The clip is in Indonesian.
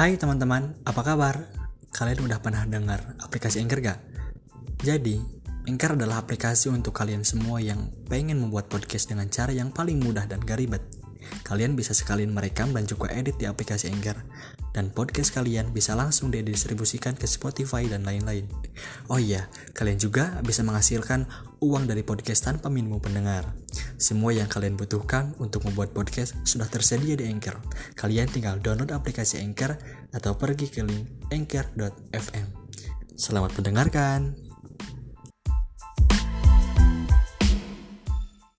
Hai teman-teman, apa kabar? Kalian udah pernah dengar aplikasi Anchor gak? Jadi, Anchor adalah aplikasi untuk kalian semua yang pengen membuat podcast dengan cara yang paling mudah dan gak ribet. Kalian bisa sekalian merekam dan juga edit di aplikasi Anchor. Dan podcast kalian bisa langsung didistribusikan ke Spotify dan lain-lain. Oh iya, kalian juga bisa menghasilkan uang dari podcast tanpa minimum pendengar. Semua yang kalian butuhkan untuk membuat podcast sudah tersedia di Anchor. Kalian tinggal download aplikasi Anchor atau pergi ke link anchor.fm. Selamat mendengarkan.